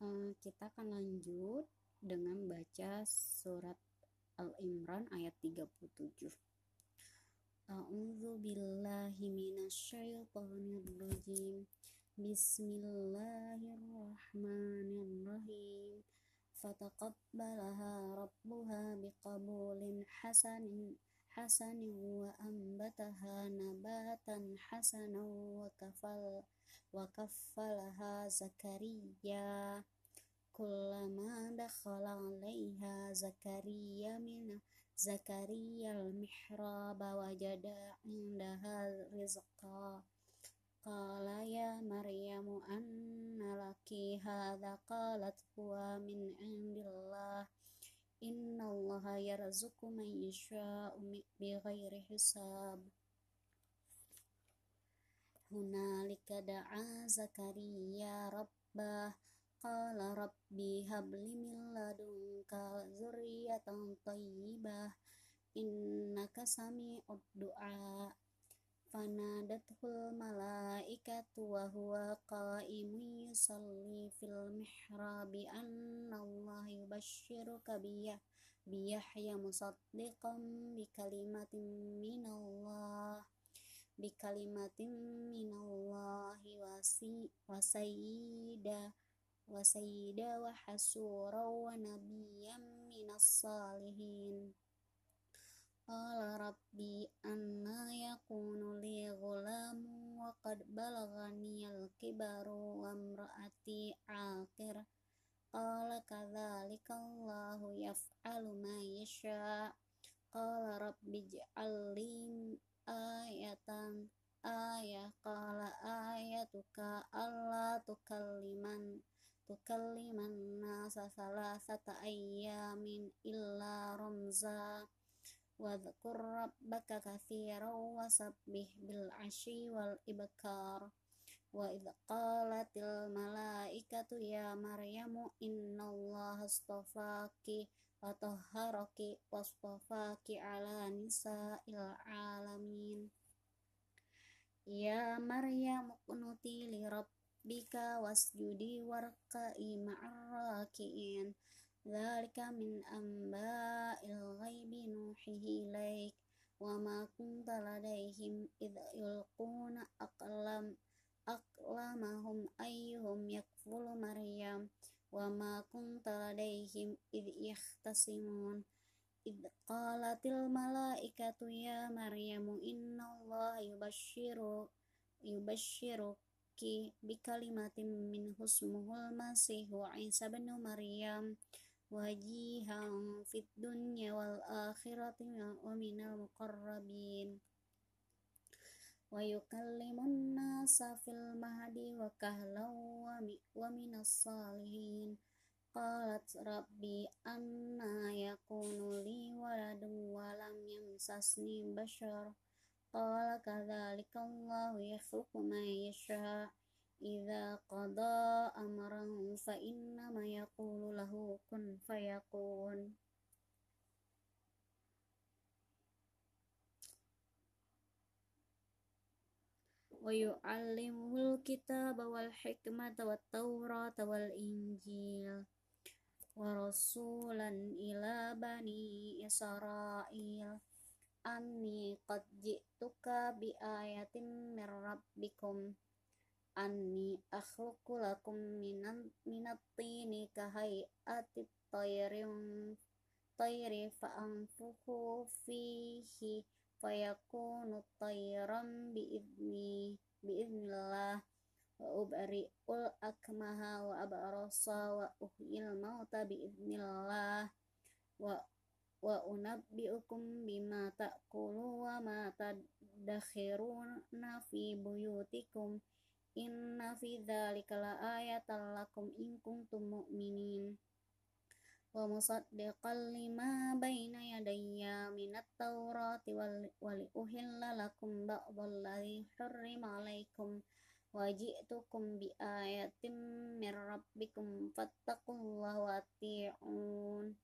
uh, kita akan lanjut dengan baca surat Al-Imran ayat 37. A'udzu billahi minasyaitonir. Bismillahirrahmanirrahim. Fataqabbalaha rabbuha biqabulin hasanin hasanin wa ambataha nabatan hasanan wa kafal wa kaffalaha Zakaria kullama dakhala 'alaiha Zakaria min Zakaria al-mihrab wajada 'indaha rizqa qala ya Maryamu anna laki hadha qalat huwa min 'indillah inna allaha yarzuqu man yasha'u bighairi hisab. Hunalika da'a Zakaria rabbah qala rabbi habli min ladunka dzurriyyatan thayyibah innaka sami'ud du'a. Fanadatul malaikatu wa huwa qa'imun yusalli fil mihrabi anna يبشرك بيحيى مصدقا بكلمة من الله بكلمة من الله وسيدا وسيدا وحسورا ونبيا من الصالحين. قال رب Allahu yaf'alu ma yasha. Qala rabbi ij'al ayatan ayah qala ayatuka alla tukalliman tukalliman nasa salasata ayyamin illa ramza. Wadhkur rabbaka katsiran wasabbih bil ashi wal ibkar wa idh qalatil malaikatu ya maryamu innallaha astafaki wa tahharaki wastafaki ala nisa'il alamin. Ya maryam qunuti li rabbika wasjudi warka'i ma'arraki'in dzalika min amba'il ghaibi nuhihi ilaik. Wa ma kunta ladaihim idh yulquna aqlam aqlamahum ayyuhum yakfulu maryam wa ma kunta ladaihim id yahtasimun id qalatil malaikatu ya maryamu innallaha yubashshiru yubashshiruki bikalimatin min husmuhul masihu isa bin maryam wajihan fid dunya wal akhirati wa minal muqarrabin wa yukallimun nasa fil mahdi wa kahlan wa minas salihin qalat rabbi anna yakunu li waladun wa lam yamsasni bashar qala kadzalika Allahu yakhluqu ma yasha idza qada wa yu'allimuhul kitaba wal hikmata wat tawrata wal injil wa rasulan ila bani israil. Anni qad ji'tuka bi ayatin mir rabbikum. Anni akhluqu lakum minan minat tini ka hay'ati tayrin tayri fa anfukhu fihi fayakunu tayran biidni biidnillah wa ubri'ul akmaha wa abrasa wa uhyil mauta biidnillah wa wa unabbi'ukum bima ta'kulu wa ma tadakhiruna fi buyutikum. Inna fi dzalika la ayatan lakum in kuntum mu'minin wa musaddiqan lima baina yadayya minat tawrati wal uhilla lakum ba'dal ladzi hurrima alaikum wa ji'tukum bi ayatin mir rabbikum fattaqullaha wa ati'un.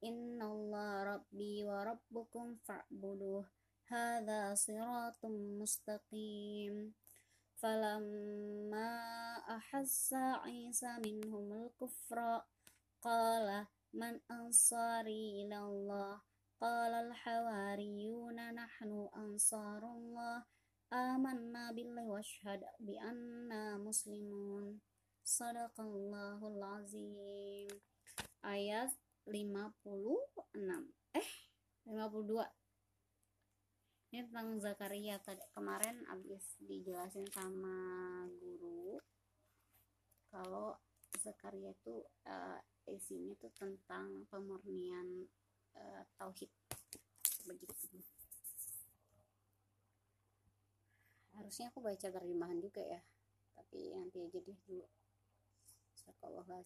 Innallaha rabbi wa rabbukum fa'buduh. Hadza siratum mustaqim. Falamma qala man ansari ilallah qala al-hawariyuna nahnu ansarullah. Amanna billahi washhad bi anna muslimun. Sadaqallahul azim. Ayat 56 eh 52 ini tentang Zakaria tadi. Kemarin abis dijelasin sama guru kalau Zakaria itu uh, isinya tuh tentang pemurnian uh, tauhid. Begitu. Harusnya aku baca terjemahan juga ya tapi nanti aja deh dulu. Sekolah